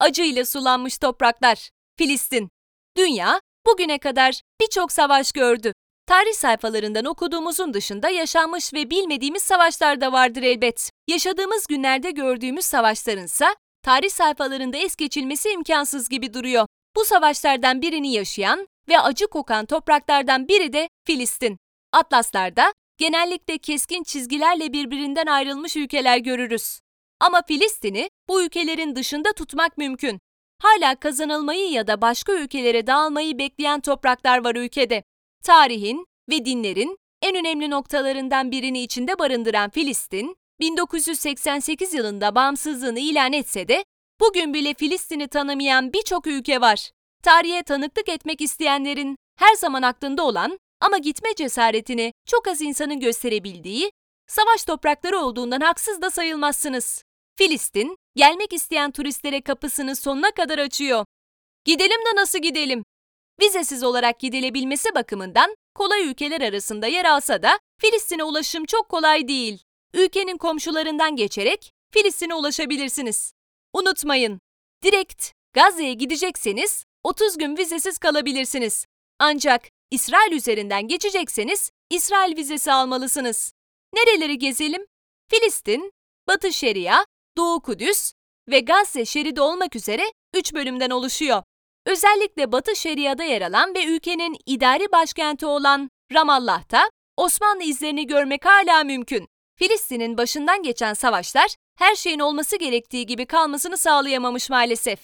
acıyla sulanmış topraklar, Filistin. Dünya bugüne kadar birçok savaş gördü. Tarih sayfalarından okuduğumuzun dışında yaşanmış ve bilmediğimiz savaşlar da vardır elbet. Yaşadığımız günlerde gördüğümüz savaşlarınsa tarih sayfalarında es geçilmesi imkansız gibi duruyor. Bu savaşlardan birini yaşayan ve acı kokan topraklardan biri de Filistin. Atlaslarda genellikle keskin çizgilerle birbirinden ayrılmış ülkeler görürüz. Ama Filistin'i bu ülkelerin dışında tutmak mümkün. Hala kazanılmayı ya da başka ülkelere dağılmayı bekleyen topraklar var ülkede. Tarihin ve dinlerin en önemli noktalarından birini içinde barındıran Filistin, 1988 yılında bağımsızlığını ilan etse de bugün bile Filistin'i tanımayan birçok ülke var. Tarihe tanıklık etmek isteyenlerin her zaman aklında olan ama gitme cesaretini çok az insanın gösterebildiği savaş toprakları olduğundan haksız da sayılmazsınız. Filistin, gelmek isteyen turistlere kapısını sonuna kadar açıyor. Gidelim de nasıl gidelim? Vizesiz olarak gidilebilmesi bakımından kolay ülkeler arasında yer alsa da Filistin'e ulaşım çok kolay değil. Ülkenin komşularından geçerek Filistin'e ulaşabilirsiniz. Unutmayın, direkt Gazze'ye gidecekseniz 30 gün vizesiz kalabilirsiniz. Ancak İsrail üzerinden geçecekseniz İsrail vizesi almalısınız. Nereleri gezelim? Filistin, Batı Şeria, Doğu Kudüs ve Gazze şeridi olmak üzere 3 bölümden oluşuyor. Özellikle Batı Şeria'da yer alan ve ülkenin idari başkenti olan Ramallah'ta Osmanlı izlerini görmek hala mümkün. Filistin'in başından geçen savaşlar her şeyin olması gerektiği gibi kalmasını sağlayamamış maalesef.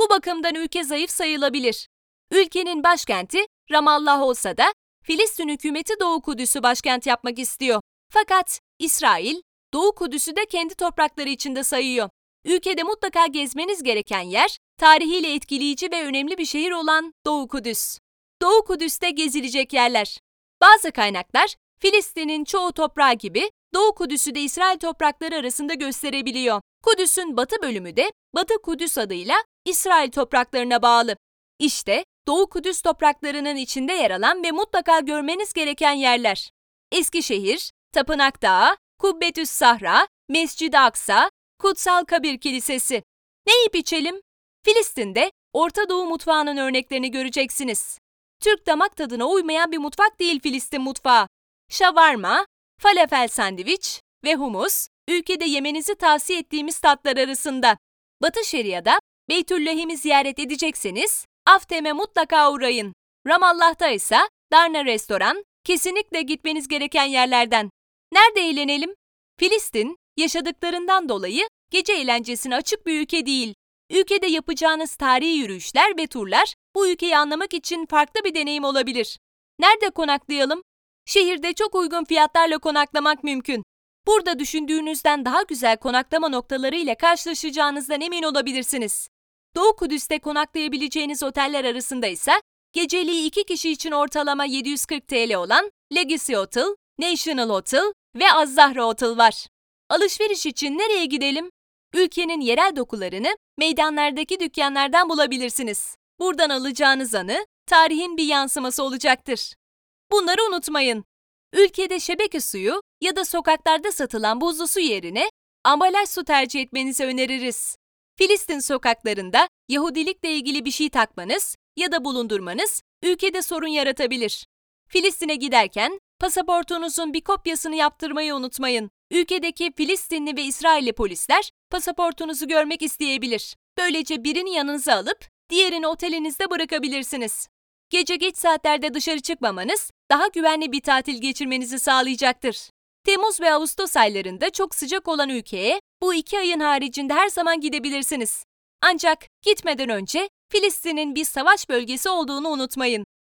Bu bakımdan ülke zayıf sayılabilir. Ülkenin başkenti Ramallah olsa da Filistin hükümeti Doğu Kudüs'ü başkent yapmak istiyor. Fakat İsrail, Doğu Kudüs'ü de kendi toprakları içinde sayıyor. Ülkede mutlaka gezmeniz gereken yer, tarihiyle etkileyici ve önemli bir şehir olan Doğu Kudüs. Doğu Kudüs'te gezilecek yerler. Bazı kaynaklar, Filistin'in çoğu toprağı gibi Doğu Kudüs'ü de İsrail toprakları arasında gösterebiliyor. Kudüs'ün batı bölümü de Batı Kudüs adıyla İsrail topraklarına bağlı. İşte Doğu Kudüs topraklarının içinde yer alan ve mutlaka görmeniz gereken yerler. Eskişehir, Tapınak Dağı, Kubbetüs Sahra, Mescid-i Aksa, Kutsal Kabir Kilisesi. Ne yiyip içelim? Filistin'de Orta Doğu mutfağının örneklerini göreceksiniz. Türk damak tadına uymayan bir mutfak değil Filistin mutfağı. Şavarma, falafel sandviç ve humus, ülkede yemenizi tavsiye ettiğimiz tatlar arasında. Batı Şeria'da Beytüllahim'i ziyaret edecekseniz Aftem'e mutlaka uğrayın. Ramallah'ta ise Darna Restoran kesinlikle gitmeniz gereken yerlerden. Nerede eğlenelim? Filistin, yaşadıklarından dolayı gece eğlencesine açık bir ülke değil. Ülkede yapacağınız tarihi yürüyüşler ve turlar bu ülkeyi anlamak için farklı bir deneyim olabilir. Nerede konaklayalım? Şehirde çok uygun fiyatlarla konaklamak mümkün. Burada düşündüğünüzden daha güzel konaklama noktaları ile karşılaşacağınızdan emin olabilirsiniz. Doğu Kudüs'te konaklayabileceğiniz oteller arasında ise geceliği iki kişi için ortalama 740 TL olan Legacy Hotel, National Hotel ve Az-Zahra Hotel var. Alışveriş için nereye gidelim? Ülkenin yerel dokularını meydanlardaki dükkanlardan bulabilirsiniz. Buradan alacağınız anı tarihin bir yansıması olacaktır. Bunları unutmayın. Ülkede şebeke suyu ya da sokaklarda satılan buzlu su yerine ambalaj su tercih etmenizi öneririz. Filistin sokaklarında Yahudilikle ilgili bir şey takmanız ya da bulundurmanız ülkede sorun yaratabilir. Filistin'e giderken pasaportunuzun bir kopyasını yaptırmayı unutmayın. Ülkedeki Filistinli ve İsrailli polisler pasaportunuzu görmek isteyebilir. Böylece birini yanınıza alıp diğerini otelinizde bırakabilirsiniz. Gece geç saatlerde dışarı çıkmamanız daha güvenli bir tatil geçirmenizi sağlayacaktır. Temmuz ve Ağustos aylarında çok sıcak olan ülkeye bu iki ayın haricinde her zaman gidebilirsiniz. Ancak gitmeden önce Filistin'in bir savaş bölgesi olduğunu unutmayın.